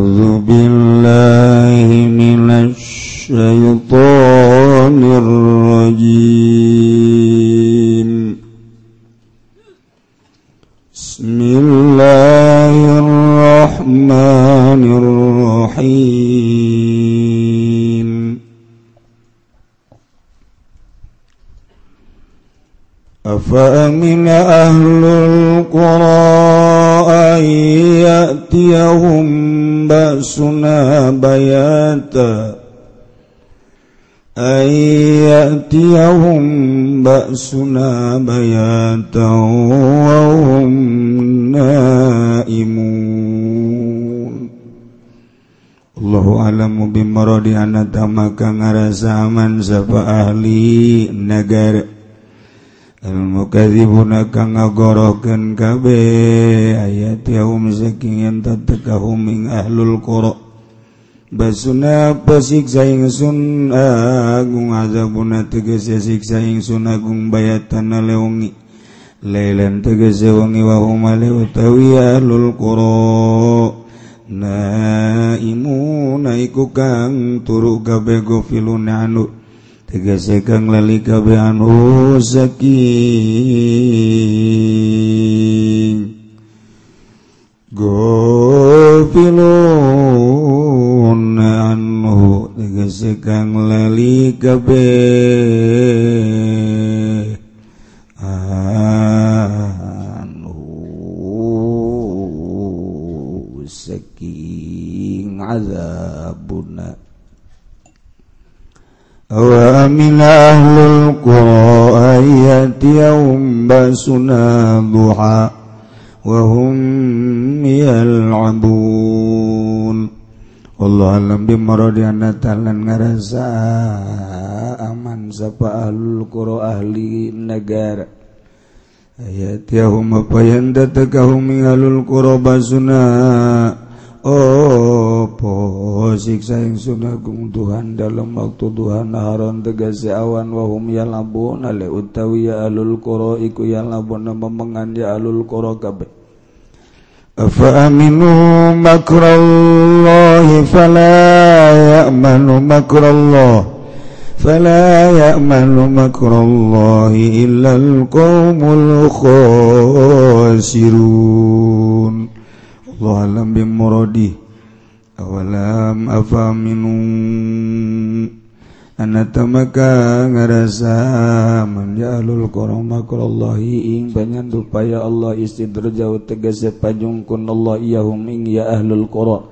أعوذ بالله من الشيطان الرجيم. بسم الله الرحمن الرحيم. أفأمن أهل القرى أن يأتيهم بأسنا بياتا أن يأتيهم بأسنا بياتا وهم نائمون الله أعلم بمراد أن تمك ngarasa aman sapa ahli mukadzibuna kang ngagorokeun kabeh ayat yaum saking enta tekahum ahlul qura. Basuna pasiksa ingsun agung azabuna tegese siksa ingsun agung bayatan leungi Lailan tegese wengi wa hum utawi ahlul qura. Naimuna iku kang turu kabeh gofilun anu. tegese kang lali kabehan zaki. Gofilun anhu tegese kang lali kabeh أنفسنا wa وهم يلعبون. Allah alam di maradiana talan ngarasa aman sapa ahlul qura ahli negara ayat yahum apa yang datakahum ahlul qura basuna Opo siksa yang sunagung Tuhan dalam waktu Tuhan naharon tegasi awan wahum ya labun ale utawi ya alul koro iku ya labun memengan ya alul koro kabe Afa aminu makrallahi fala ya'manu makrallah fala ya'manu makrallahi illa al-qaumul khasirun Allah alam bimuradi. Awalam afa minum an tamaka ngarasa man jalul karama ing ing supaya Allah istidraja tegese pajungkun Allah iyahum ing ya ahlul qura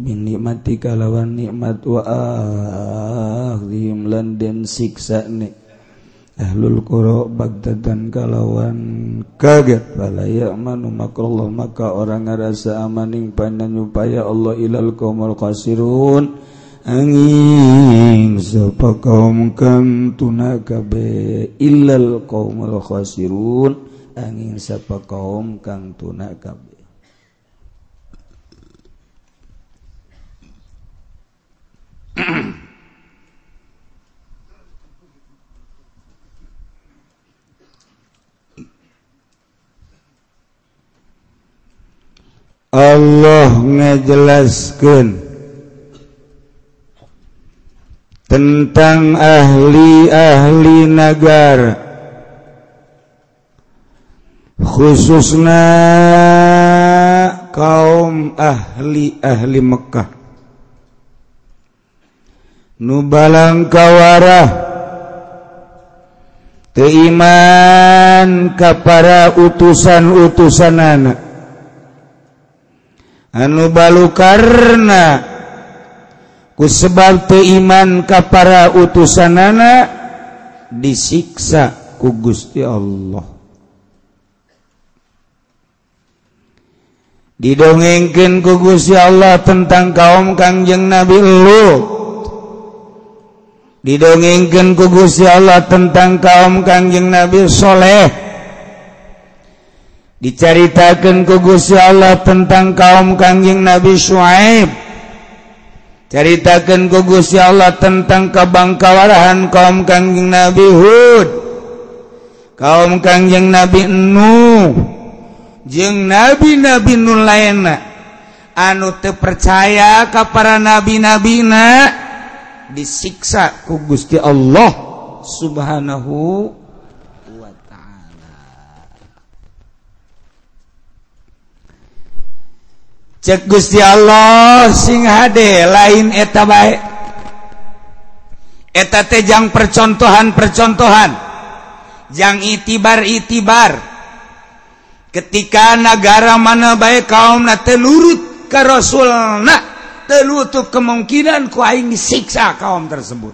bin nikmati kalawan nikmat wa ahdhim lan den siksa nikmat ahlul qura bagdadan kalawan. Kaget balayakmanu makrullah maka orang ngerasa amaning pananyupaya Allah ilal qomol qasirun angin sapa kaum kang tuna kabe illal qomol qasirun angin sapa kaum kang tuna kabe Allah ngejelaskan tentang ahli-ahli negara khususnya kaum ahli-ahli Mekah. Nubalang kawarah keiman kepada utusan-utusan anak anu balu karena ku sebab iman ka para utusanana disiksa ku Gusti Allah. Didongengkeun ku Gusti Allah tentang kaum Kangjeng Nabi Lut. Didongengkan ku Gusti Allah tentang kaum Kangjeng Nabi Soleh. diceritakan ku Gusti Allah tentang kaum kangjing Nabi Syuaib. Ceritakan ku Gusti Allah tentang kebangkawarahan kaum kangjing Nabi Hud. Kaum Kangjeng Nabi Nuh jeung nabi-nabi nu lainna. Anu teu percaya ka para nabi-nabina disiksa ku Gusti Allah subhanahu cek Gusti Allah sing HD lain eta baik eta tejang percontohan-percontohan. Yang itibar-itibar. Ketika negara mana baik kaum na telurut ke Rasul na telutup kemungkinan ku aing disiksa kaum tersebut.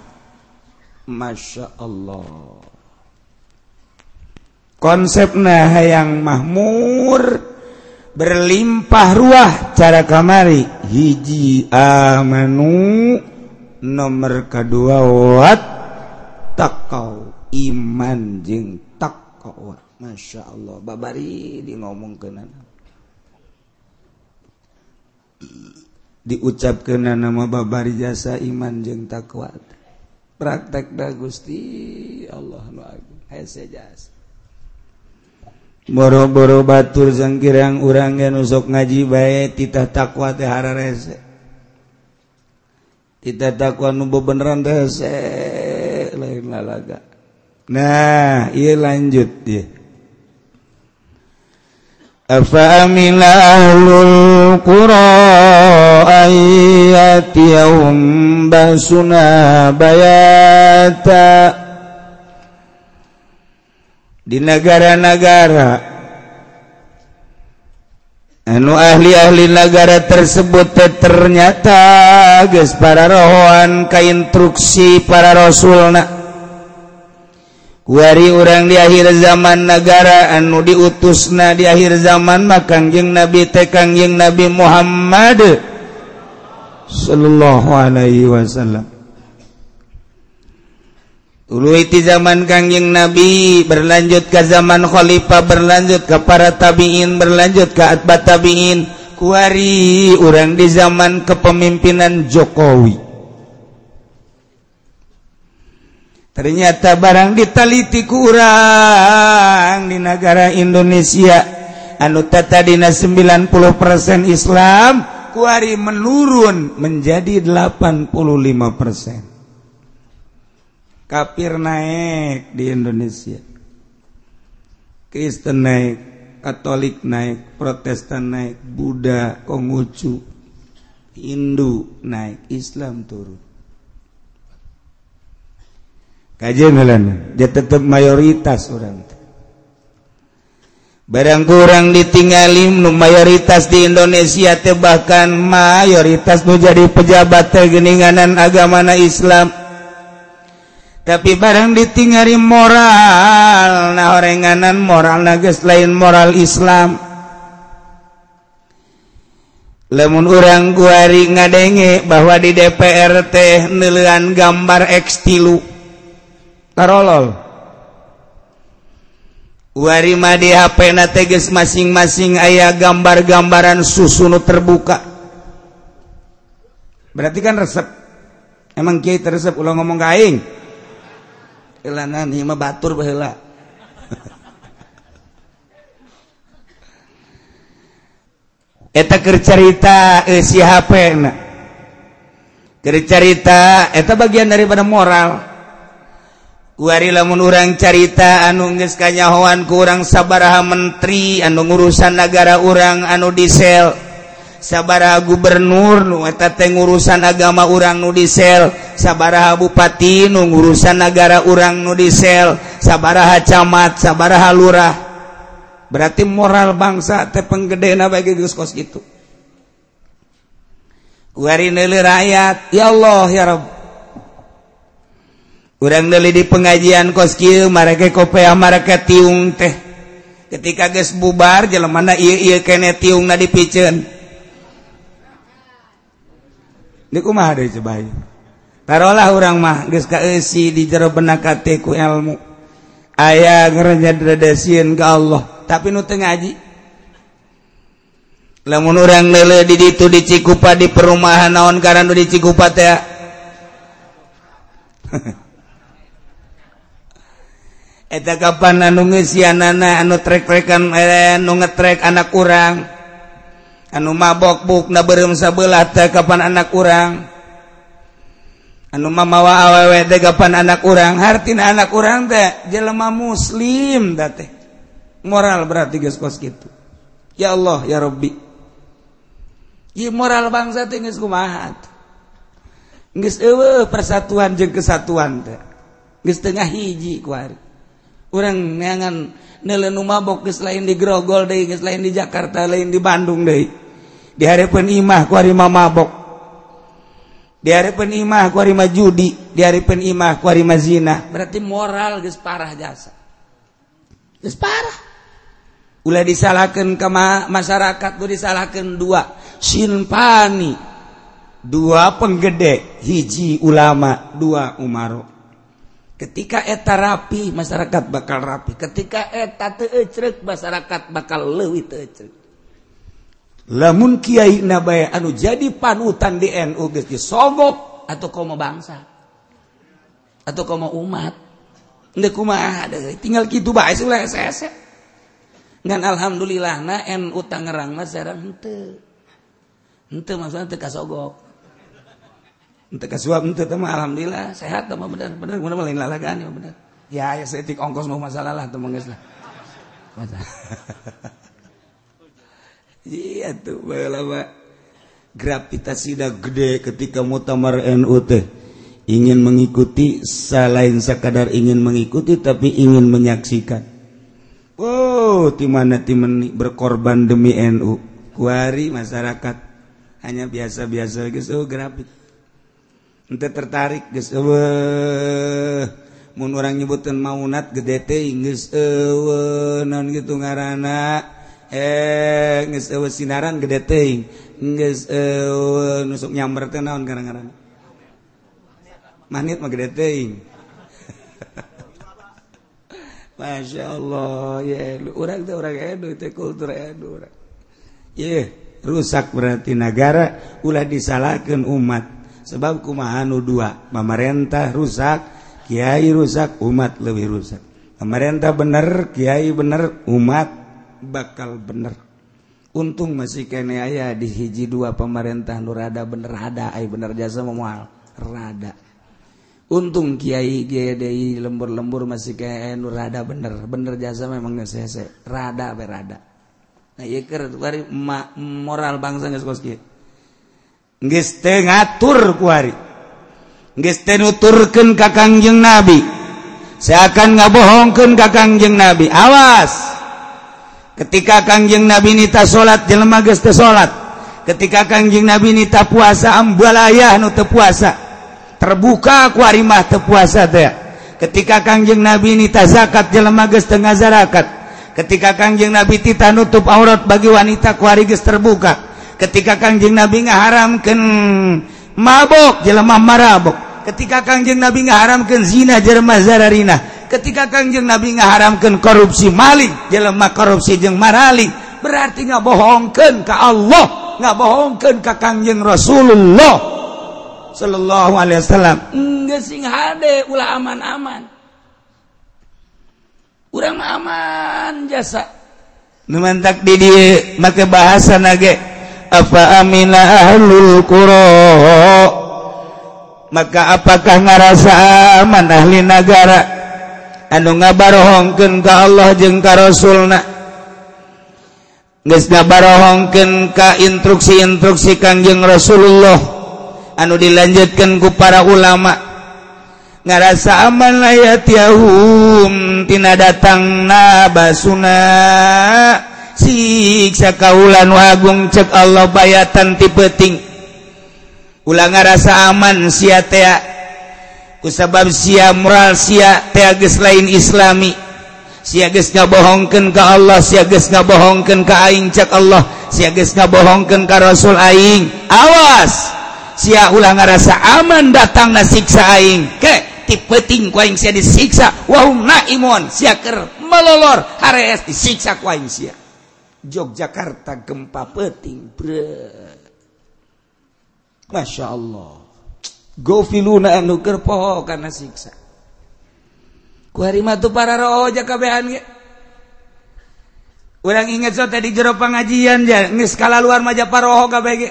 Masya Allah. Konsepnya hayang mahmur. berlimpah ruah cara kamari. Hiji amanu nomor kedua wat takau. Iman jeng takwa masya Allah babari di ngomong kenan. Diucap kenan nama babari jasa iman jeng takwa. Praktek da gusti. Allah nu agung jasa. boro-boro batur sangkirang urang yang nusok ngaji bae titah takwa teh hararese titah takwa nu beneran teh lain lalaga. Nah iya lanjut dia. Afa amila ahlul qura ayatiyahum basuna bayata. di negara-negara. Anu ahli-ahli negara tersebut ternyata guys para ka kainstruksi para rasulna. Wari orang di akhir zaman negara anu diutusna di akhir zaman makan jeng nabi tekangjeng Nabi Muhammad Sallallahu Alaihi Wasallam. Ulu itu zaman kangjeng Nabi berlanjut ke zaman khalifah berlanjut ke para tabiin berlanjut ke atbat tabiin. Kuari orang di zaman kepemimpinan Jokowi. Ternyata barang ditaliti kurang di negara Indonesia. Anutadina 90% Islam kuari menurun menjadi 85% kafir naik di Indonesia. Kristen naik Katolik naik Protestan naik Buddha Konghucu Hindu naik Islam turun. Dia tetap mayoritas orang. Barang kurang ditinggalin mayoritas di Indonesia bahkan mayoritas menjadi pejabat geninganan agama Islam tapi barang ditinggali moral nah oranganan moral nages lain moral Islam lemun orang guari ngadenge bahwa di DPR teh gambar ekstilu Tarolol. Warima di HP na teges masing-masing ayah gambar-gambaran susunu terbuka. Berarti kan resep. Emang kiai teresep ulang ngomong kaing. Elanan hima batur baheula. Eta kercerita eh, si HP na. kercerita eta bagian daripada moral. Kuari lamun urang carita anu geus kanyahoan ku urang sabaraha menteri anu ngurusan negara urang anu disel sabara gubernur nueta ngurusan agama urang nudisel sabaraha Bupati nu urusan negara urang nudisel sabaraha camat sabaraha lurah. Berarti moral bangsa teh penggede bagi geus kos gitu. Kuari neuli rakyat. Ya Allah ya Rabb Urang neuli di pengajian kos kieu mareke kopea mareke tiung teh. Ketika geus bubar jelemana ieu ieu kene tiungna dipiceun. kumah ada coba. Tarolah orang mah geus kaeusi di jero benak hati ku ilmu. Aya ngerejadradasieun ka Allah. Tapi nu teu ngaji. Lamun urang leule di ditu di Cikupa di perumahan naon karena nu di Cikupa teh Eta kapan anu ngeusianana anu trek-trekan eh, anu ngetrek anak urang? anu mabokbuk na berem sabelah teh kapan anak urang. Anu mamawa awewe teh kapan anak urang. Hartina anak urang teh jelema muslim da teh. Moral berarti geus kos kitu. Ya Allah ya Rabbi. Ieu moral bangsa teh geus kumaha geus eueuh persatuan jeung kesatuan teh. Geus tengah hiji ku urang neangan neuleu mabok geus lain di Grogol deui geus lain di Jakarta lain di Bandung deui. diharapkan imah ku harima mabok. Diharapkan imah ku harima judi. Diharapkan imah ku harima zina. Berarti moral geus parah jasa. Geus parah. Ulah disalahkan ke ma masyarakat tuh disalahkan dua. Sinpani dua penggede. Hiji ulama. Dua umaro. Ketika eta rapi masyarakat bakal rapi. Ketika eta teu masyarakat bakal leuwih teu lamun Kyai nabaya anu jadi panutan di NU geus disogok atau kaum bangsa? Atau kaum umat? Ndek kumaha tinggal kitu bae sih sese ngan alhamdulillah na NU Tangerang mah sareng henteu. Henteu maksudna teu kasogok. Henteu kasuap henteu teh alhamdulillah sehat tama bener. Bener bener lain lalagaan ya bener. Ya ya seetik ongkos mah masalah lah temen geus lah. Masalah iya tuh lama gravitasinya gede ketika mutamar NU teh. Ingin mengikuti selain sekadar ingin mengikuti tapi ingin menyaksikan. Oh timana timeni berkorban demi NU kuari masyarakat. Hanya biasa-biasa guys oh grafit. Ente tertarik guys oh mun orang nyebutin maunat gede teh Inggris oh, eh non gitu ngarana Eh, eh sinaran gede teing eh, nusuk nyamber teh naon ngaran-ngaran manit mah gede teing Masya Allah ya orang itu orang edu teh kultur edu ya rusak berarti negara ulah disalahkan umat. Sebab kumahanu dua pemerintah rusak Kiai rusak umat lebih rusak. Pemerintah bener Kiai bener umat bakal bener. Untung masih kene aya di hiji dua pemerintah nurada bener ada ay bener jasa memual rada. Untung kiai kiai lembur-lembur masih kayak nurada bener. Bener jasa memang ngesese rada berada nah iya ker kuari ma, moral bangsa nggak sekolah nggak ngatur kuari. Nggak nuturkan kakangjeng nabi. Seakan ngabohongkan kakangjeng nabi. Awas! ketika Kangjeng Nabi nita salat jelema geus teu salat ketika Kangjeng Nabi nita puasa ambalaya nu teu puasa. Terbuka ku arimah teu puasa teh. Ketika Kangjeng Nabi nita zakat jelema geus teu ngazarakat. Ketika Kangjeng Nabi tita nutup aurat bagi wanita ku ari geus terbuka. Ketika Kangjeng Nabi ngaharamkeun mabok jelema marabok. Ketika Kangjeng Nabi ngaharamkeun zina jelema zararina. ketika Kangjeng Nabi ngaharamkan korupsi maling jelema korupsi jeung marali berarti nggak bohongkan ke Allah nggak bohongkan ke Kangjeng Rasulullah Shallallahu Alaihi Wasallam. Enggak sing hade ulah aman aman urang aman jasa. Numantak di dia make bahasa nage apa amina ahlul qura? Maka apakah ngarasa aman ahli negara anu ngabarohongken ka Allah jeung ka Rasulna. Geus ngabarohongkeun ka instruksi-instruksi Kangjeng Rasulullah. Anu dilanjutkan ku para ulama. Ngarasa aman ayat yahum tina datang nabasuna siksa kaulan agung cek Allah bayatan ti peting ulang ngarasa aman sia tea. kusabab sia moral sia teages lain islami. Siages ngabohongken ke Allah siages ngabohongken ka aing cak Allah siages ngabohongken ka Rasul aing. Awas! Sia ulah ngarasa aman datang na siksa aing. Ke tipeting kuing ku aing sia disiksa. Wa naimun sia ker melolor. Hares disiksa ku aing sia. Yogyakarta gempa peting bre. Masya Allah. gofiluna anu keur poho kana siksa. Ku harima tu para roho jakabehan ge. Urang inget so tadi jero pangajian ja geus kalaluar maja paroho kabeh ge.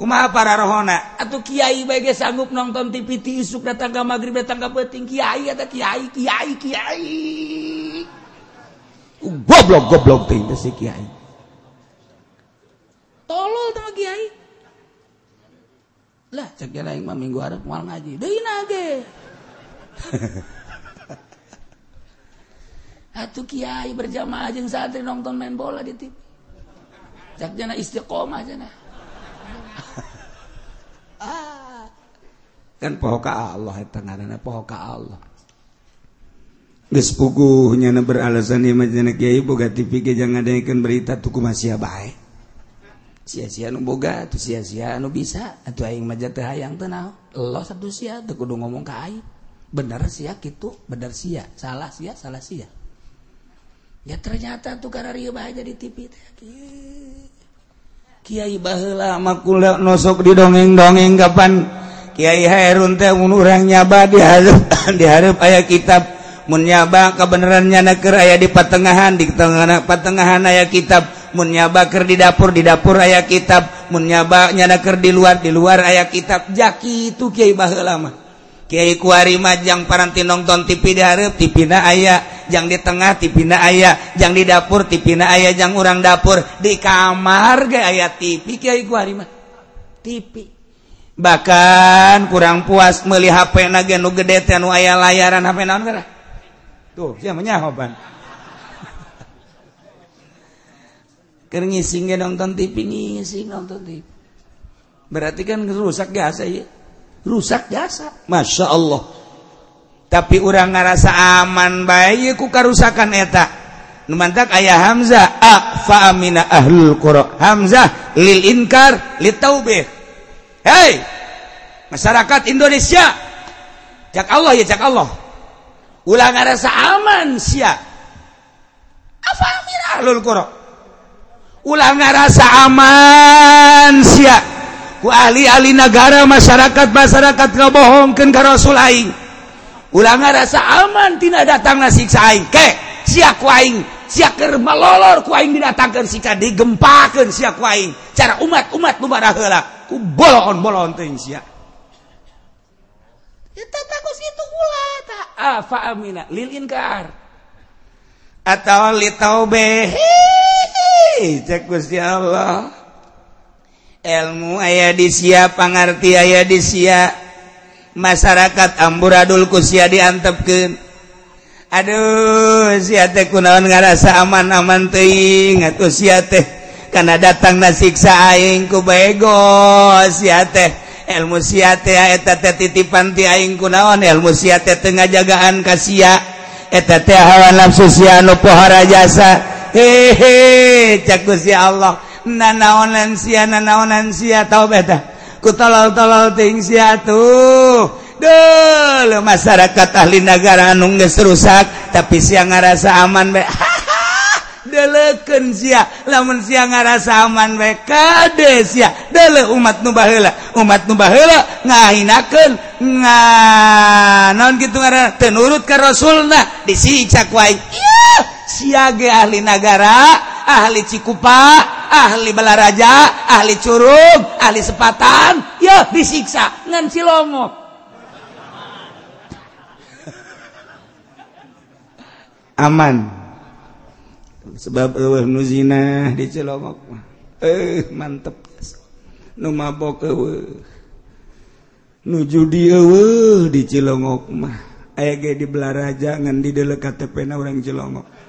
Kumaha para rohona atuh kiai bae ge sanggup nonton TV ti isuk datang ka magrib datang ka beuting kiai eta kiai kiai kiai. Goblok goblok teh si kiai. Tolol teh kiai. Lah cek aing mah minggu harap mual ngaji deui nage Atuh kiai berjamaah jeung santri nonton main bola di TV. Cak jana istiqomah jana. ah. Kan poho ka Allah eta ngaranna poho ka Allah. Geus puguh nyana beralasan ieu mah kiai boga TV ge jangan ngadengekeun berita tuku masih bae. Sia-sia nu boga atuh sia-sia nu bisa atuh aing mah teu hayang teu naon. Allah satu sia teu kudu ngomong ka aing. Bener sia kitu, bener sia, salah sia, salah sia. ya ternyata tuh karena ria bahagia di TV Kiai baheula makula nosok di dongeng-dongeng kapan Kiai Hairun teh mun urang nyaba dihareup dihareup aya kitab mun nyaba kebenarannya aya di patengahan di tengah patengahan aya kitab munyabaker di dapur di dapur aya kitab. Munyaba nyadaker di luar di luar aya kitab. Jaki itu Kyai bahlama Kyai kuarima jang paranti nonton TV di hareup tipina aya. Jang di tengah tipina aya. Jang di dapur tipina aya. Jang urang dapur di kamar ge aya TV Kyai kuarima TV bahkan kurang puas melihat HP nage nu gede teh nu aya layaran HP naon tuh siapa nyahoban. Ker ngising nonton TV ngising nonton TV. Berarti kan rusak jasa ya. Rusak jasa. Masya Allah. Tapi orang ngerasa aman baik ku karusakan eta. Numantak ayah Hamzah. fa amina ahlul qura. Hamzah lil inkar lil taubih. Hei. Masyarakat Indonesia. Cak Allah ya cak Allah. Ulah ngerasa aman sia. Afa amina ahlul qura. ulang ngarasa aman sia. Ku ahli-ahli negara masyarakat masyarakat ngebohongkeun ka Rasul aing. Ulang ngarasa aman tina datangna siksa aing. Ke sia ku aing sia keur malolor ku aing didatangkeun siksa digempakeun sia ku aing. Cara umat-umat nu bara heula ku bolon-bolon teuing sia. Eta takus itu ta afa amina lil inkar atau litaubeh Cek Gusti Allah. Ilmu aya di sia pangarti aya di sia masyarakat amburadul kusia diantepkeun. Aduh sia teh kunaon ngarasa aman-aman teuing. Atuh sia teh kana datang na siksa aing ku bego. Sia teh ilmu sia teh eta teh titipan ti aing kunaon. Ilmu sia teh teu ngajagaan ka sia. Eta teh hawa nafsu sia nu pohara jasa. hehe caku si Allah. Nanaonan sia nanaonan sia tau beda ku tolol tolol ting sia tuh. Dulu masyarakat ahli negara anu geus rusak tapi sia ngarasa aman bae deleken sia lamun sia ngarasa aman bae kade sia dele umat nu baheula. Umat nu baheula ngahinakeun nga naon kitu ngaranna teu nurut ka rasulna. Disiksa ku aing siage ahli negara ahli Cikupa ahli balaraja ahli curug ahli sepatan ya disiksa ngan cilongo aman. Sebab eueuh nu zina di cilongok eh mantep. Nu mabok eueuh nu judi eueuh di cilongok mah. Aya ge di balaraja ngan di deuleu KTP-na urang cilongok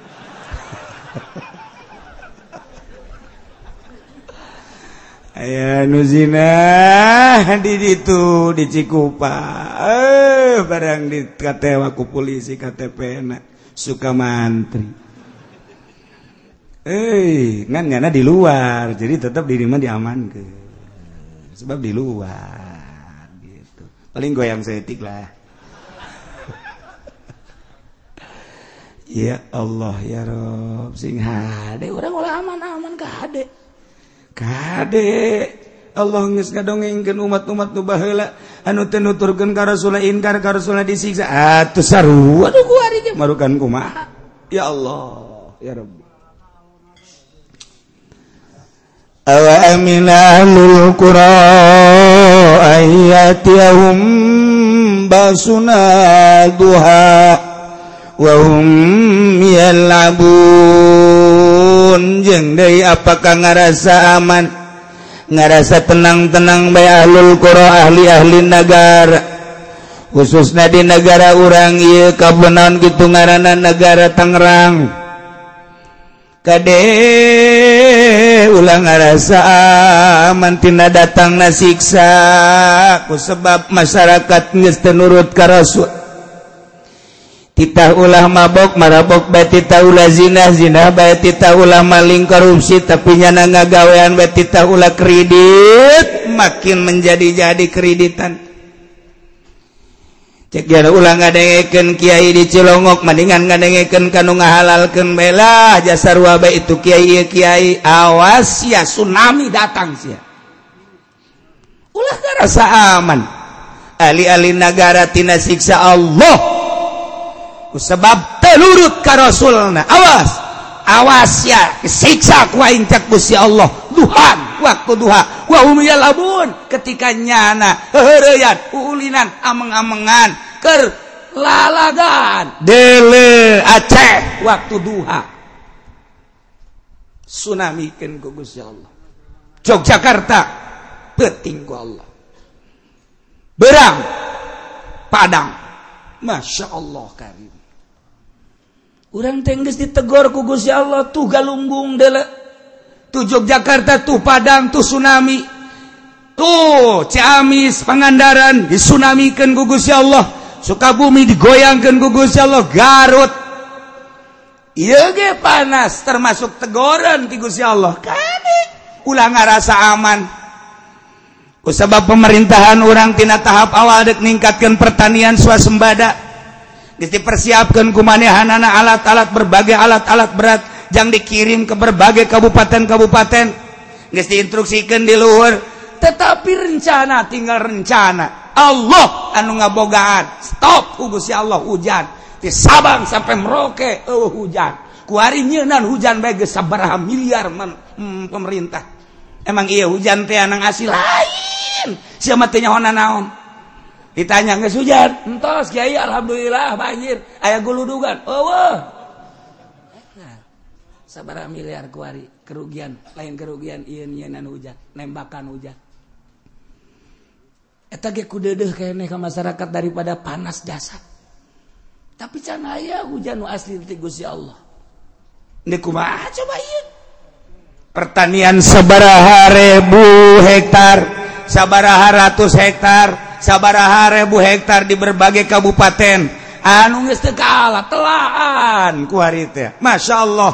aya nuzina di itu dicikupa eh barang di katewaku polisi KTP suka mantri. Eh ngan ngana di luar jadi tetap diri mah diaman ke sebab di luar gitu. Paling goyang setik lah. Ya Allah ya Rob. Sing hade orang ulah aman-aman ka hade kade Allah ngeska dongengken umat-umat nu nubahla anu tenuturken karasula inkar ka karasula disiksa. Atuh saru. Aduh ku ari harinya marukan kumaha ya Allah ya Rabbi awa amina ahlul qura ayyatiyahum basuna duha wa hum yal'abun. Faun jeng apakah ngarasa aman? Ngarasa tenang-tenang bay ahlul Quro ahli-ahli negara khususnya di negara urang y kabenan gitu ngaranan negara Tangerang. Kade ulang ngarasa mantina datang nasiksa. Ku sebab masyarakat ngestenurut karasul kita ulah mabok marabok bati ulah zina zina bati ulah maling korupsi tapi nyana ngagawean bati ulah kredit makin menjadi-jadi kreditan. Cek jana ulah ngadengeken kiai di Cilongok mendingan ngadengeken kanu ngahalalkeun bela jasar ruaba itu kiai kiai awas ya tsunami datang sia. Ulah rasa aman. Ali-ali nagara tina siksa Allah. sebab telurut ka Rasulna. Awas. Awas ya. Siksa ku aing cak Gusti Allah. Duhan waktu duha. Wa hum yalabun. Ketika nyana heureyan ulinan ameng-amengan keur lalagan. Dele Aceh waktu duha. Tsunami keun ku Gusti Allah. Yogyakarta penting ku Allah. Berang Padang. Masya Allah karim. Urang tengges ditegor kugus ya Allah tuh galunggung dele tuh Yogyakarta tuh Padang tuh tsunami tuh Ciamis Pangandaran disunamikeun ku ya Allah Sukabumi digoyangkan ku ya Allah Garut. Iya ge panas termasuk tegoran ti Gusti Allah. Kade ulah ngarasa aman. Ku sebab pemerintahan orang tina tahap awal dek ningkatkan pertanian swasembada. dipersiapkan kumanehanana alat-alat berbagai alat-alat berat yang dikirim ke berbagai kabupaten-kabupaten. Guys diinstruksikan di luar tetapi rencana tinggal rencana. Allah anu ngabogaan. Stop oh, hugus ya Allah hujan. Di Sabang sampai Merauke oh, hujan. Kuari nyenan hujan baik sabaraha miliar man, hmm, pemerintah. Emang iya hujan teh anang asil lain. Siapa tanya naon ditanya nggak hujan entos kiai alhamdulillah banjir ayah guludugan oh wow. sabar miliar kuari kerugian lain kerugian ian ianan hujan nembakan hujan eta ge kudedeh kene ke masyarakat daripada panas dasar. Tapi can aya hujan nu asli ti Gusti Allah. Ini kumaha? Ah, coba ieu. Pertanian sabaraha ribu hektar sabaraha ratus hektar. sabaraha rebu hektar di berbagai kabupaten. Anu geus teu kalah telaan ku hari Masya masyaallah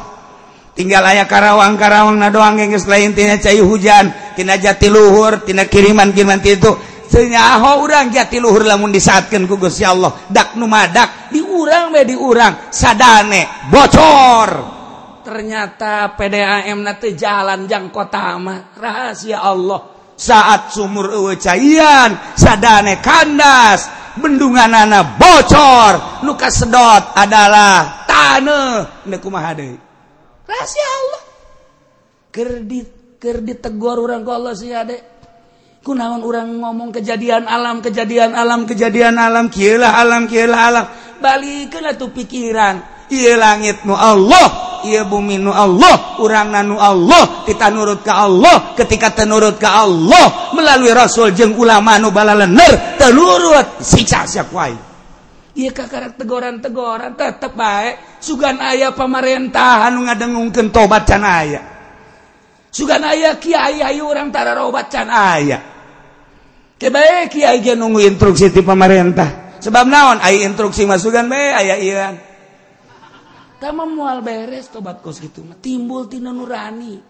tinggal aya Karawang Karawang na doang geus lain tina cai hujan tina jati luhur tina kiriman kiriman itu. Senyaho urang jati luhur lamun disatkeun ku Gusti Allah. Dak nu madak diurang bae diurang sadane bocor. Ternyata PDAM na teu jalan jang kota mah. Rahasia Allah. saat sumur cairan sadane kandas bendungan anak bocor. Luka sedot adalah tanah neku mahade rahasia Allah. Kerdit kerdit tegur orang ku Allah sih ade kunaon orang ngomong kejadian alam kejadian alam kejadian alam kielah alam kielah alam. Balik tuh pikiran. Iya langitmu Allah. ia bumi nu Allah urang nanu Allah kita nurut ke Allah ketika tenurut ke Allah melalui Rasul jeng ulama nu bala lener telurut siksa siap wai ia kakarak tegoran-tegoran tetep baik sugan ayah pemerintahan anu ngadengungkan tobat can ayah sugan ayah kiai ayu orang tara robat can ayah kebaik kiai nunggu instruksi di pemerintah sebab naon ayah instruksi masukan baik ayah iyan kamu mual beres tobat kos gitu timbul tina nurani.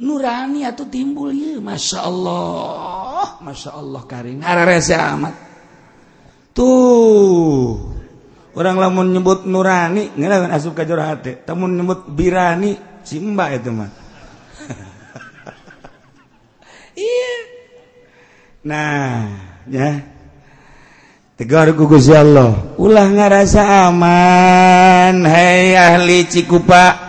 Nurani atau timbul ya masya Allah. Masya Allah karim. Hararese amat. Tuh. Orang lamun nyebut nurani ngelangan asup kajor hati tamun nyebut birani si mbak itu mah. Iya. Nah ya. tegar gugus ya Allah. Ulah ngarasa aman hei ahli cikupa.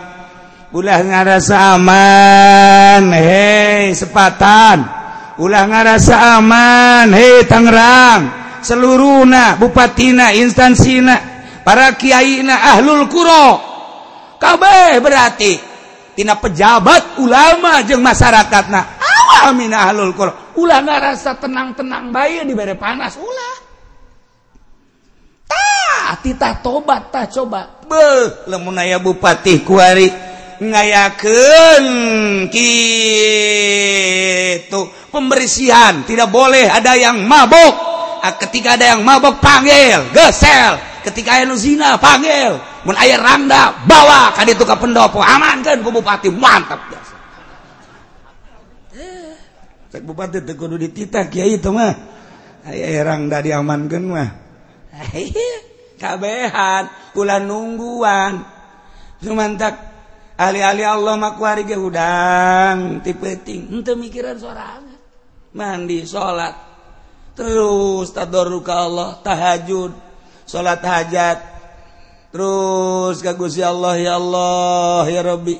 Ulah ngarasa aman hei sepatan. Ulah ngarasa aman hei Tangerang. Seluruhna bupatina instansina para kiaina ahlul kuro kabeh berarti tina pejabat ulama jeung masyarakatna. Awal mina ahlul kuro ulah ngarasa tenang-tenang bayi di bere panas ulah. Titah tobat tak coba. Be lemunaya bupati kuari ngayaken gitu pembersihan tidak boleh ada yang mabok ah, ketika ada yang mabok panggil gesel. Ketika aya zina panggil. Mun aya randa bawa ka ditu ka pendopo. Amankan ku bupati mantap biasa. Cek bupati teu kudu dititah kiai itu mah. Aya randa diamankeun mah kabehan pula nungguan. Cumantak ahli-ahli Allah makwari ge hudang ti peuting. Henteu mikiran sorangan. Mandi salat terus tadarruka Allah tahajud. Salat hajat terus ka Gusti Allah ya Allah ya Rabbi.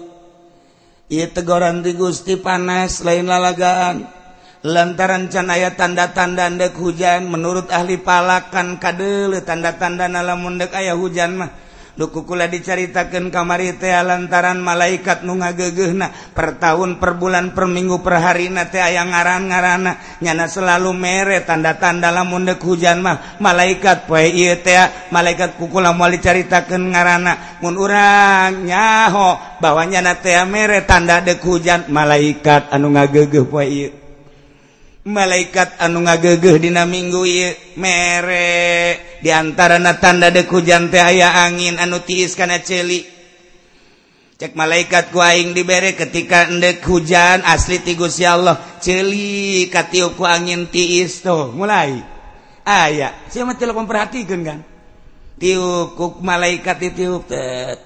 Ieu tegoran di Gusti panas lain lalagaan. lantaran canaya tanda-tanda dek hujan menurut ahli palakan kadele tanda-tanda nalamundek ayah hujan mah. Dukukula diceritakan kamari teh lantaran malaikat nu ngagegehna per tahun per bulan per minggu per hari na teh aya ngaran-ngarana. Nyana selalu mere tanda-tanda lamun dek hujan mah. Malaikat poe ieu teh malaikat kukula moal diceritakan ngaranna mun urang nyaho bahwa nyana teh mere tanda dek hujan malaikat anu ngagegeh poe ieu. malaikat anu ngagegeh dina minggu mere. Diantara na tanda deku jante aya angin anu tiis kana celi. Cek malaikat kuing diberre ketika endek hujan asli tigus ya Allah. Celi katiuku angin tiis tuh mulai. Aya saya mati memperhatikan kan? Tiup malaikat ditiup tet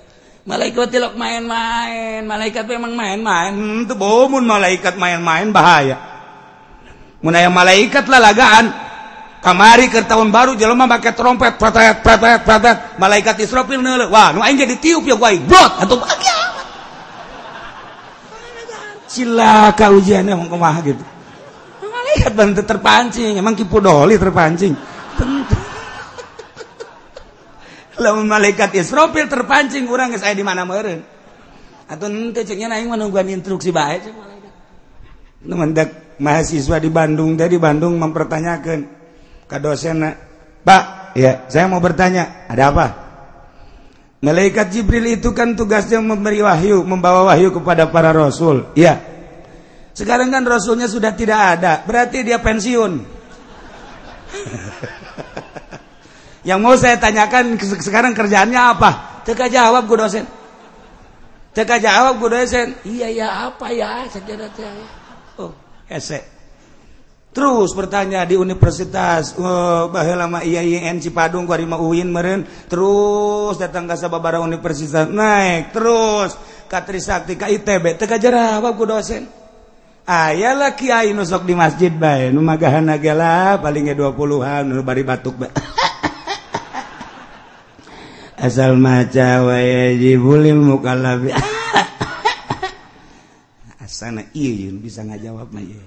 malaikat tilok main-main malaikat memang main-main. Hmm, tuh bomun malaikat main-main bahaya. Yang malaikatlah lagaan kamari ke tahun baru jelma pakai trompet pratet pratet pratet. Malaikat Israfil wah nu aing jadi tiup ya gua blot atau cilaka ujiannya mau ke mana gitu. Malaikat bantu terpancing emang kipu doli terpancing. Lamun malaikat Israfil terpancing kurang saya di mana meren atau nanti ceknya naing menungguan instruksi baik malaikat mahasiswa di Bandung dari Bandung mempertanyakan ke dosen Pak ya saya mau bertanya ada apa? Malaikat Jibril itu kan tugasnya memberi wahyu membawa wahyu kepada para rasul. Ya sekarang kan rasulnya sudah tidak ada berarti dia pensiun. Yang mau saya tanyakan sekarang kerjaannya apa? Teka jawab gue dosen. Teka jawab gue dosen. Iya ya apa ya? Sejarah esek terus bertanya di universitas eh, oh, lama IAIN Cipadung Guarima Uin meren terus datang ke sababara universitas. Naik terus. Katri Sakti ke ITB teka jerawab ku dosen. Ah, Ayalah kiai nusok di masjid bae. Nu magahan gela palingnya 20-an nu bari batuk bae. Asal maca wa yajibul mukallaf. sana iya bisa ngajawab mah iya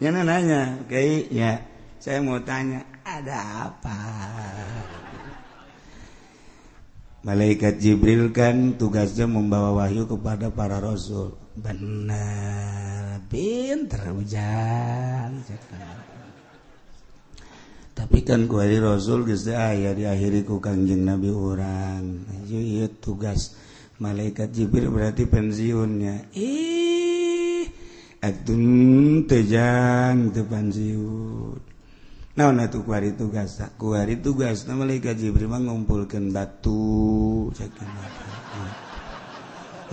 ya nanya kayak ya saya mau tanya ada apa? Malaikat Jibril kan tugasnya membawa wahyu kepada para rasul. Benar pinter hujan tapi kan kuari rasul geus aya diakhiri ku kangjeng nabi orang. Itu tugas malaikat Jibril berarti pensiunnya ih atun tejang teu pensiun. Naon atuh kuari tugas? Kuari tugas malaikat Jibril mah ngumpulkeun batu. Cekeun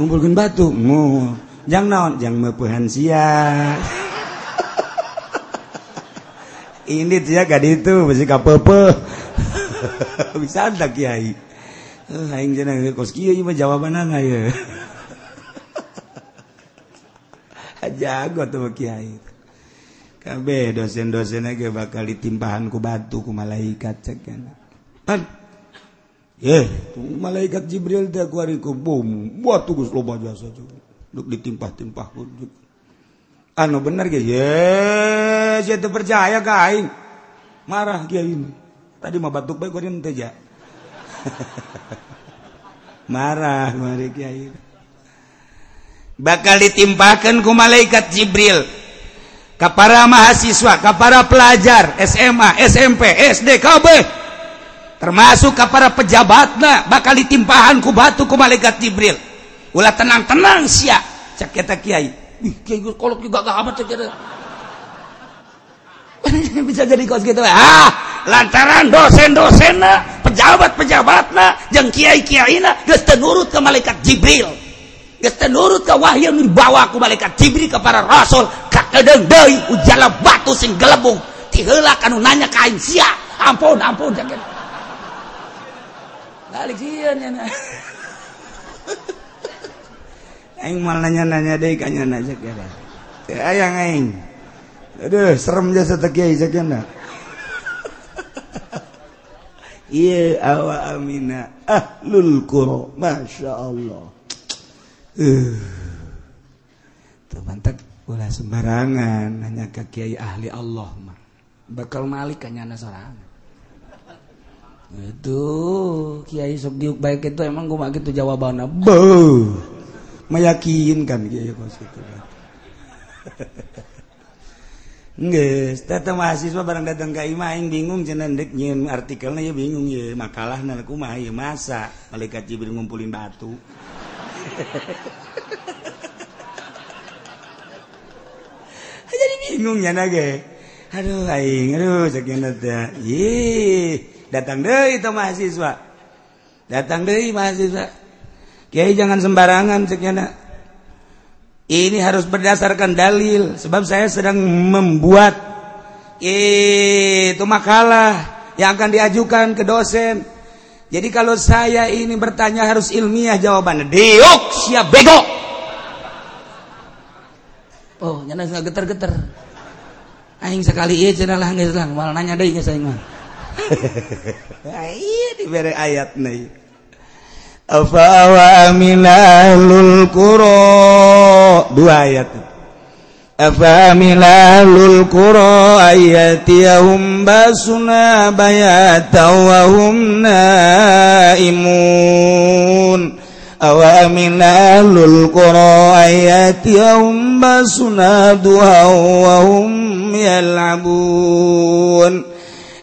ngumpulkeun batu mu. Jang naon? Jang meupehan sia. Ini dia gak itu masih kapepe bisa tak kiai jago tuh Kyai KB dosen-dosen bakal ditimpahanku batuku malaikat ce malaikat Jibril ditimpah-timpah anu bener percaya kain marah Kyai tadi mau batuk baik marah bakal ditimpakanku malaikat Jibril para mahasiswa para pelajar SMA SMP SDKB termasuk kepada pejabat nah bakal ditimpahanku batuku malaikat Jibril. Ulah tenang-tenang siap cek kita kiai. Kalau juga gak amat cek bisa jadi kos gitu ah lantaran dosen-dosen pejabat-pejabat jeng kiai-kiai nah geus nurut ke malaikat Jibril. Nurut ke wahyu yang dibawa ku malaikat Jibril kepada Rasul. Kakadeng deui ujala batu sing gelembung. Tiheula kanu nanya kain sia ampun ampun cek balik sieun nya aing mal nanya-nanya deui ka nya aja kira ayang aing. Aduh serem jasa teh kiai sakena awa Amina. Ahlulqu Masya Allah. Uh. mantap. Ulah sembarangan. Hanya ke kiai ahli Allah mah bakal Malik hanya seorang itu Kiai sok diuk baik itu emang gue gitu jawabannya. Bo. meyakinkan Kiai kos itu Nges, tete mahasiswa barang datang ke imah aing bingung cenah dek nyeun artikelna ya bingung ya makalahna kumaha ya masa malaikat Jibril ngumpulin batu. Jadi bingung ya nage. Aduh aing, aduh sakieu teh. Ye, datang deui itu mahasiswa. Datang deui mahasiswa. Kiai jangan sembarangan sakieu ini harus berdasarkan dalil. Sebab saya sedang membuat itu makalah yang akan diajukan ke dosen. Jadi kalau saya ini bertanya harus ilmiah jawabannya diuk siap bego. Oh nyana nggak geter-geter aing sekali iya cenah lah malah nanya deh saya mah. Diber ayat afawa amina ahlul kuro dua ayat afa amina ahlul qura ayatiyahum basuna bayata wahum naimun aw amina ahlul qura ayatiyahum basuna duha wa hum yal'abun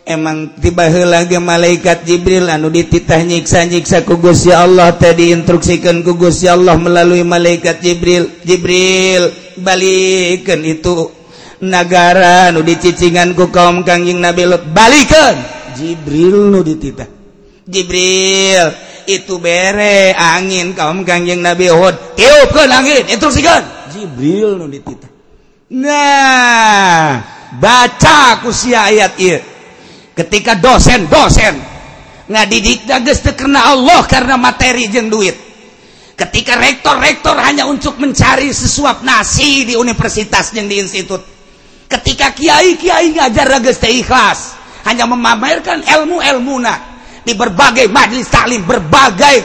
emang tiba lagi malaikat Jibril anu dititah nyiksa-nyiksa kugus ya Allah tadi instruksikan kugus ya Allah melalui malaikat Jibril. Jibril balikan itu negara nu dicicinganku kaum kangjing Nabi Lut. Balikan! Jibril nu dititah. Jibril itu bere angin kaum kangjing Nabi Hud tiupkan angin instruksikan. Jibril nu dititah. Nah baca ku sia ayat ieu. Ketika dosen-dosen ngadidik dages karena Allah karena materi jeng duit. Ketika rektor-rektor hanya untuk mencari sesuap nasi di universitas yang di institut. Ketika kiai-kiai ngajar dages ikhlas. Hanya memamerkan ilmu-ilmu di berbagai majlis taklim berbagai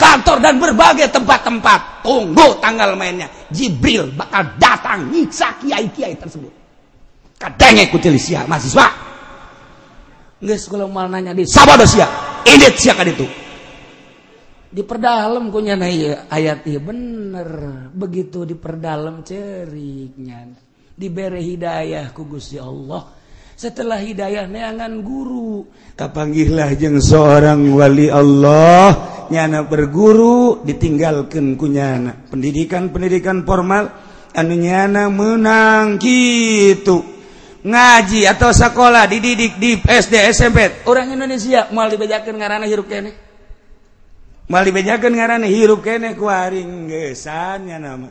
kantor dan berbagai tempat-tempat. Tunggu tanggal mainnya. Jibril bakal datang nyiksa kiai-kiai tersebut. Kadangnya kutil mahasiswa Nges kalau nanya di sabar sia. Ini sia kan itu. Diperdalam ku nyana iya ayat iya bener. Begitu diperdalam ceriknya. Diberi hidayah ku Gusti Allah. Setelah hidayah neangan guru. Kapanggihlah jeng seorang wali Allah. Nyana berguru ditinggalkan ku nyana. Pendidikan-pendidikan formal. Anu nyana menang gitu. ngaji atau sekolah dididik di SD SMP orang Indonesia mal dibejakan ngarana hirup kene. Mal dibejakan ngarana hirup kene kuaring gesannya nama.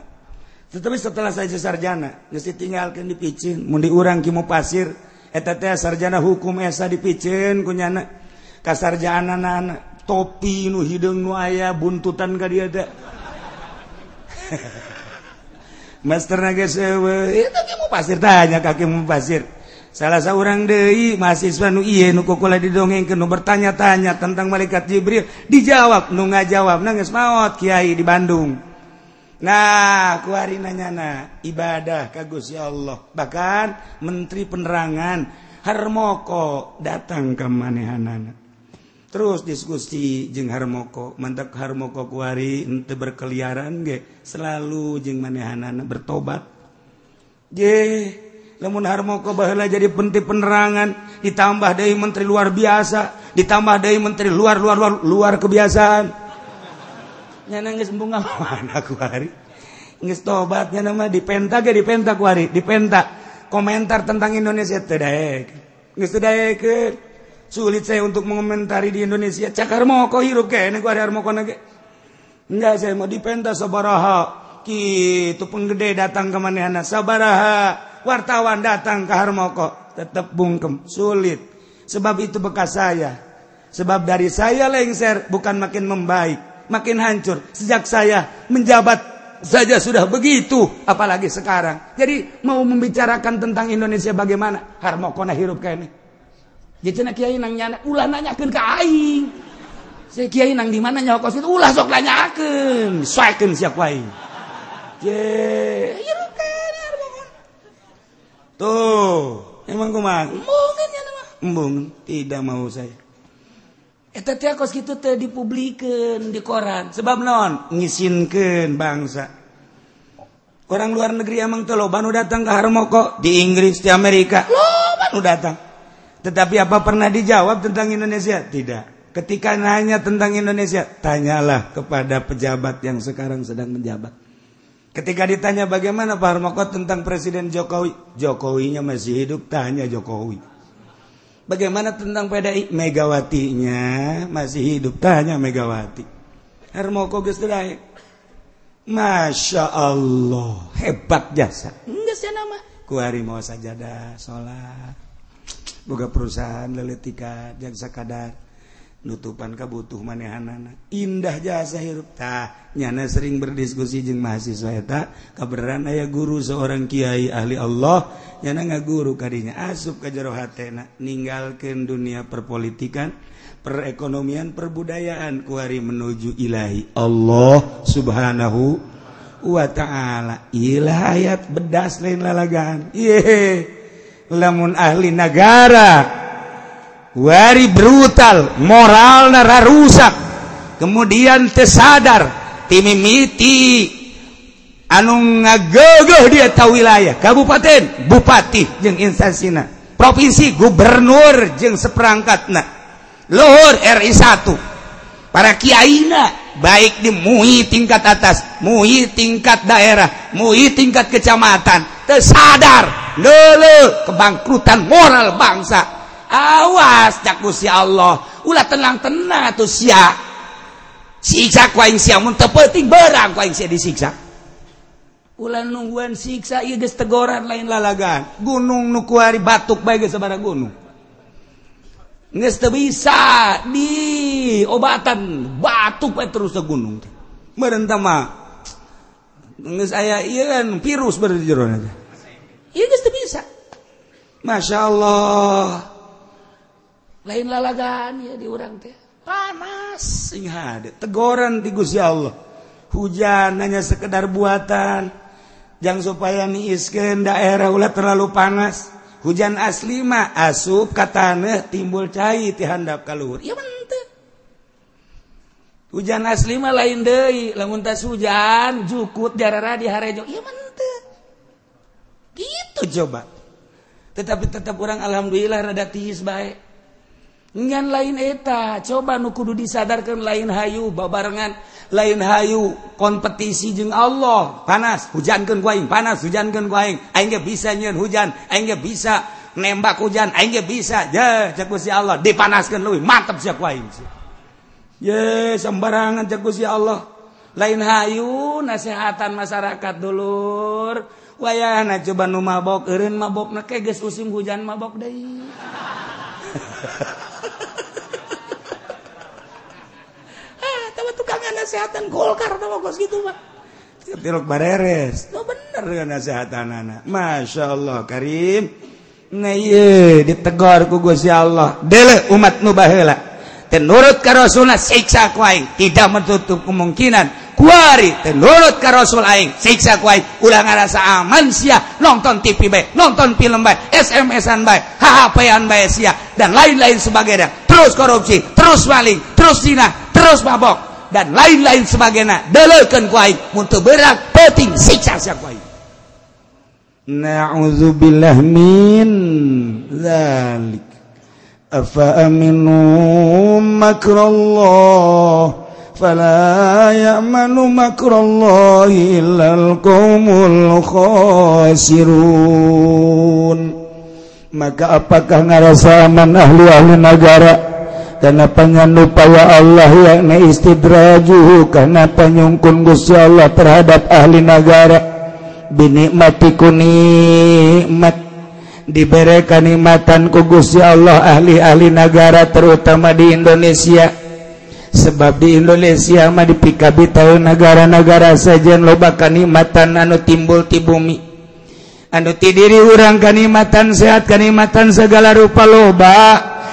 Tetapi setelah saya sarjana geus ditinggalkeun di picin. Mun diurang ki pasir eta teh sarjana hukum esa di picin kunyana. Kasarjana nana topi nu hideung nu aya buntutan ka dieu Master eh, eh, pasir tanya kakimu pasir. Salah seorang Dewi mahasiswa nu nukula di dongeng ke bertanya-tanya tentang malaikat Jibril dijawab nu nga jawab nangis maut Kyai di Bandung. Nah kuari nanyana ibadah kagus ya Allah. Bahkan Menteri penerangan Harmoko datang ke manehanana. terus diskusi jeung harmoko mantap harmoko kuari ente berkeliaran ge selalu jeung manehanana bertobat. Je lamun harmoko baheula jadi penti penerangan ditambah dari menteri luar biasa ditambah dari menteri luar luar luar, luar kebiasaan. Nyana geus bunga mana kuari geus tobat nyana mah dipenta ge dipenta kuari dipenta. Komentar tentang Indonesia teu daek. Geus teu daekeun sulit saya untuk mengomentari di Indonesia. Cakar mau kok hirup enggak saya mau dipenta sabaraha. Itu penggede datang ke mana sabaraha. Wartawan datang ke Harmoko tetap bungkem. Sulit. Sebab itu bekas saya. Sebab dari saya lengser bukan makin membaik makin hancur. Sejak saya menjabat saja sudah begitu apalagi sekarang. Jadi mau membicarakan tentang Indonesia bagaimana? Harmokona hirup kayak ini Kiai nang nyana ulah nanyakeun ka aing. Si Kiai nang di mana nyawa itu ulah sok nanyakeun. soekeun siap wae. Ye, Tuh, emang kumaha? Embungan ya mah. Embung, tidak mau saya. Eta teh kos kitu teh dipublikeun di koran. Sebab non ngisinkeun bangsa. Orang luar negeri emang teh loba nu datang ke Harmoko di Inggris, di Amerika. Loba nu datang. Tetapi apa pernah dijawab tentang Indonesia tidak ketika nanya tentang Indonesia tanyalah kepada pejabat yang sekarang sedang menjabat ketika ditanya bagaimana Pak Harmoko tentang Presiden Jokowi Jokowinya masih hidup tanya Jokowi Bagaimana tentang PDI? Megawatinya masih hidup. Tanya Megawati. Hermoko geus Masya Allah. Hebat jasa. Enggak sih nama. Kuari mau sajadah, sholat. boga perusahaan leletika jaksa kadar nutupan kabutuh manehanana indah jasa hirup tah. Nyana sering berdiskusi jeung mahasiswa eta. Kaberan aya guru seorang kiai ahli Allah. Nyana ngaguru kadinya. Asup ka jero hatena. Ninggalkeun dunia perpolitikan perekonomian perbudayaan kuari menuju ilahi Allah subhanahu wa ta'ala. Ilah ayat bedas lain lalagan yehe. lamun ahli negara wari brutal moral nara rusak kemudian tersadar timimiti anu ngagogoh dia tahu wilayah kabupaten bupati jeng instansina provinsi gubernur jeng seperangkat nah luhur RI 1 para kiaina baik di MUI tingkat atas MUI tingkat daerah MUI tingkat kecamatan tersadar lele kebangkrutan moral bangsa. Awas cak si Allah. Ulah tenang-tenang atau sia. Siksa kuaing sia mun penting barang kuaing sia disiksa. Ulah nungguan siksa iya geus tegoran lain lalagan. Gunung nu kuari batuk bae geus sabaraha gunung. Geus teu bisa di obatan batuk bae terus ke gunung meureun mah geus aya ieu kan virus berjeron aja ieu geus bisa. Masya Allah. Lain lalagaan ya di orang teh. Panas. Ingat tegoran di Gusti Allah. Hujan hanya sekedar buatan. Jangan supaya niiskeun daerah ulah terlalu panas. Hujan asli mah asup ka tanah timbul cai ti handap kaluhur. Ya menteu hujan asli mah lain deui. Lamun tas hujan jukut jarara di harejo. Ya menteu gitu coba. Tetapi tetap orang alhamdulillah rada tiis baik. Ngan lain eta coba nu kudu disadarkan lain hayu babarengan lain hayu kompetisi jeung Allah panas hujankeun ku aing panas hujankeun ku aing aing ge bisa nyeun hujan aing ge bisa nembak hujan aing ge bisa ya cek Gusti Allah dipanaskeun leuwih mantep sia ku aing ye sembarangan cek Gusti Allah. Lain hayu nasihatan masyarakat dulur wayah na coba nu mabok eureun mabok na geus musim hujan mabok deui. Ah tawa tukang nasehatan golkar tawa kos gitu mah tirok bareres. Tuh bener dengan nasehatan anak masya Allah Karim. Nah iya ditegor ku gusti Allah. Dele umat nu baheula. Tenurut ka rasulna siksa ku aing. Tidak menutup kemungkinan kuari. Nurut ka Rasul aing siksa ku aing. Ulah ngarasa ah, aman sia nonton TV bae nonton film bae SMS-an bae hahapean bae sia dan lain-lain sebagainya. Terus korupsi terus maling terus zina terus mabok dan lain-lain sebagainya. Delekeun ku aing mun berak penting siksa sia aing. Na'udzubillah min zalik. Afa aminu makrallah. فلا يأمن مكر الله إلا القوم الخاسرون. Maka apakah ngarasa aman ahli-ahli negara? Karena penyandupaya Allah yakni istidrajuhu karena penyungkun Gusti Allah terhadap ahli negara. Binikmati kunikmat diberikan nikmatan ku Gusti Allah ahli-ahli negara terutama di Indonesia. sebab di Indonesia mah dipikabi tahun negara-negara saja loba kanikmatan anu timbul ti bumi. Anu tidiri urang kanikmatan sehat kanikmatan segala rupa loba.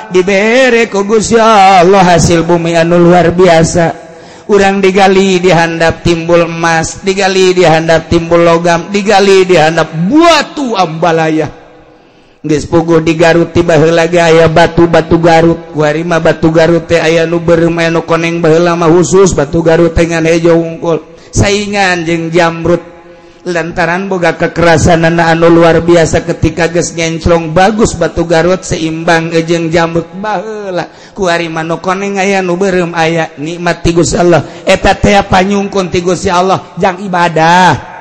Dibere ku Gusti Allah hasil bumi anu luar biasa. Urang digali dihandap timbul emas digali dihandap timbul logam digali dihandap buatu ambalaya pugu di Garut tiba lagi aya batu-batu Garut warima batu Garut aya nu bermain koneng lama khusus batu Garut dengan hejo ungkul saingan jeng jamrut lantaran boga kekerasan anak anu luar biasa ketika ges ngenclong bagus batu Garut seimbang ejeng jamrut baheula kuarima nu koneng aya nu berem aya nikmat ti Allah. Eta teh panyungkun ti Allah jang ibadah.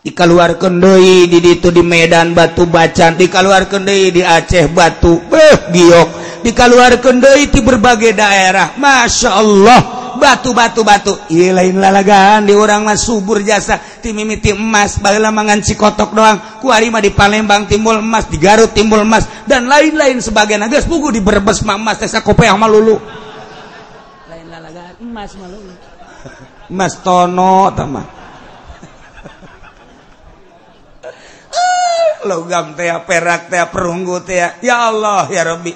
Dikaluarkeun deui di ditu di Medan batu bacan. Dikaluarkeun deui di Aceh batu beh giok. Dikaluarkeun deui di berbagai daerah. Masya Allah batu-batu batu lain lalagaan di orang mas subur jasa. Timimiti emas bagailah manganci kotok doang. Kuarima di Palembang timbul emas di Garut timbul emas dan lain-lain sebagai nagas buku di Brebes emas tesa kopeah malulu lain lalagaan emas malulu emas tono tamah logam teh perak teh perunggu teh ya Allah ya Rabbi.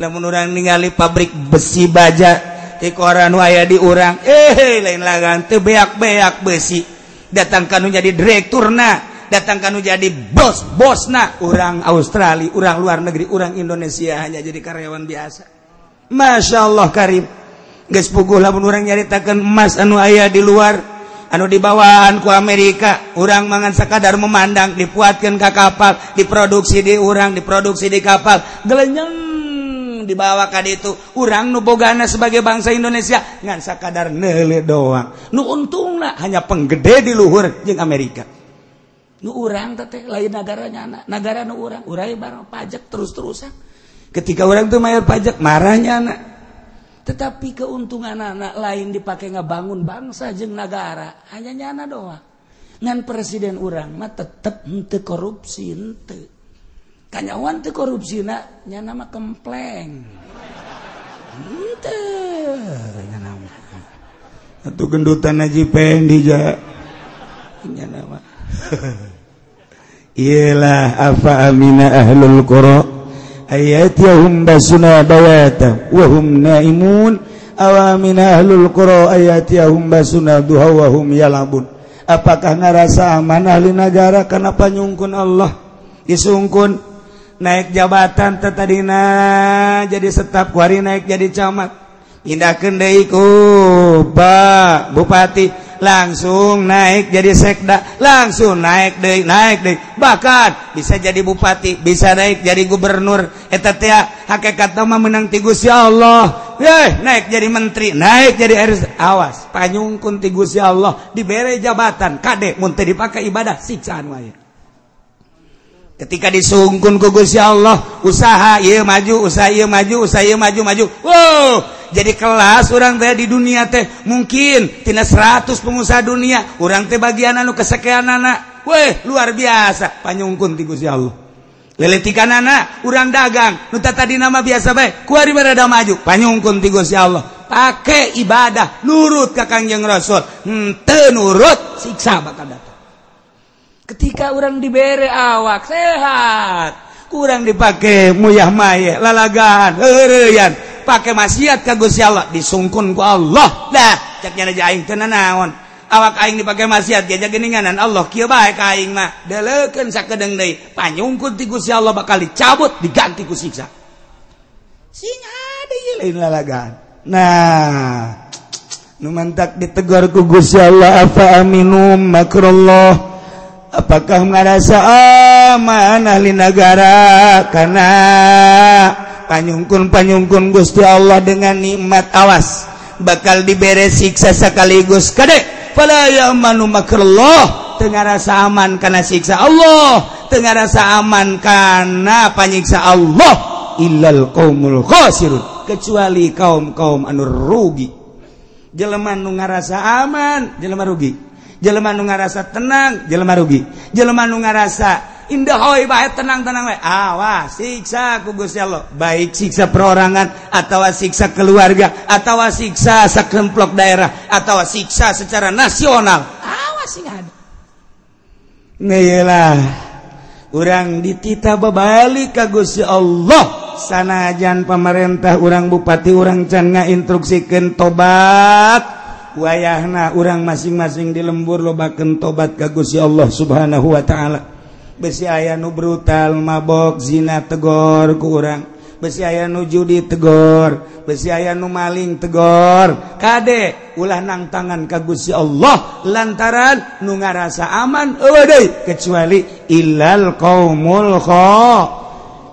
Lamun urang ningali pabrik besi baja di koran waya di urang eh lain lagan teu beak-beak besi. Datang kanu jadi direkturna datang kanu jadi bos-bosna. Urang Australia urang luar negeri urang Indonesia hanya jadi karyawan biasa. Masya Allah Karim. Geus puguh lamun urang nyaritakeun emas anu aya di luar. anu dibawaanku Amerika urang mangan sekadar memandang dipuatkan ke kapal diproduksi di urang diproduksi di kapal. Gelenyeng dibawa ka itu urang nubogana sebagai bangsa Indonesia ngan sekadar nele doang. Nu untunglah hanya penggede di luhur jeung Amerika. Nu urang teteh lain negaranya anak negara nu urang. Urai barang pajak terus-terusan. Ketika orang tuh mayor pajak marahnya anak. tetapi keuntungan anak, -anak lain dipakai ngebangun bangsa jeng negara hanya nyana doang ngan presiden orang mah tetep ente korupsi ente kanyawan te korupsi nak nyana mah kempleng. Ente nyana mah. Atau gendutan aja pendi ja. Nyana mah. Iyalah apa amina ahlul qura. ayatiyahum basuna bayata wa hum naimun awamina ahlul qura ayatiyahum basuna duha wa hum yalabun. Apakah ngarasa aman ahli negara? Kana panyungkun Allah? Disungkun naik jabatan tetadina jadi setap kuari naik jadi camat. Indah deui ku Bupati. langsung naik jadi sekda langsung naik deh naik deh bakat bisa jadi bupati bisa naik jadi gubernur. Etatia hakikat mah menang ti Gusti Allah. Eh naik jadi menteri naik jadi RS awas panyungkun ti Gusti Allah. Dibere jabatan kadek mun teu dipakai ibadah siksaan wae. Ketika disungkun ku Gusti Allah usaha ieu maju usaha ieu maju usaha iya maju maju. Wow! jadi kelas orang teh di dunia teh mungkin tina 100 pengusaha dunia orang teh bagian anu kesekian anak. Weh luar biasa. Panyungkun ti Gusti Allah. Leletikan anak orang dagang. Nu tadi nama biasa bae kuari berada maju? Panyungkun ti Gusti Allah. Pakai ibadah nurut ka Kangjeng Rasul. Henteu nurut siksa bakal datang. Ketika orang diberi awak sehat. kurang dipakai muyah may heureuyan. Pakai maksiat kagusya Allah disungkunku Allah. Dah ceknya aing ten naon awak aing dipakai maksiat diajak geninganan Allah kia baik aing mah. Deuleukeun sakedeng deui panyungkut ti Gusti Allah bakal dicabut diganti ku siksa. Sing ada lain lalagan nah nu mantak ditegur ku Gusti Allah apa aminum makrullah? Apakah merasa ah, man ahli negara karena panyungkun panyungkun Gusti Allah dengan nikmat awas. Bakal dibere siksa sekaligus. Kadek fala ya'manu makrullah. Tengah rasa aman karena siksa Allah. Tengah rasa aman karena panyiksa Allah. Illal qaumul khasirun. Kecuali kaum-kaum anu rugi. Jelema nu ngarasa aman jelema rugi. Jelema nu ngarasa tenang jelema rugi. Jelema nu ngarasa Indahoi baik tenang-tenang baik. Awas, siksa kugus Allah. Baik siksa perorangan, atau siksa keluarga, atau siksa sekemplok daerah, atau siksa secara nasional. Awas sih ada. Ngeyelah. Orang ditita babalik kagus Allah. Sanajan pemerintah orang bupati orang can ngainstruksikan tobat wayahna orang masing-masing di lembur lobaken tobat kagusi Allah subhanahu Wa ta'ala besi aya nu brutal mabok zina tegor kurang besi aya nu judi tegor besi aya nu maling tegor. Kadek ulah nang tangan kagusi Allah lantaran nu ngarasa aman eueuh kecuali ilal qaumul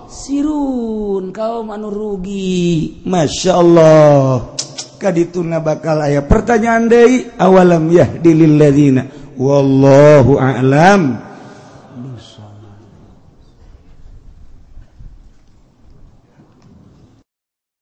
sirun kaum anu rugi Masya Allah. Kadituna bakal aya pertanyaan deui awalam yahdilil ladzina? Wallahu a'lam.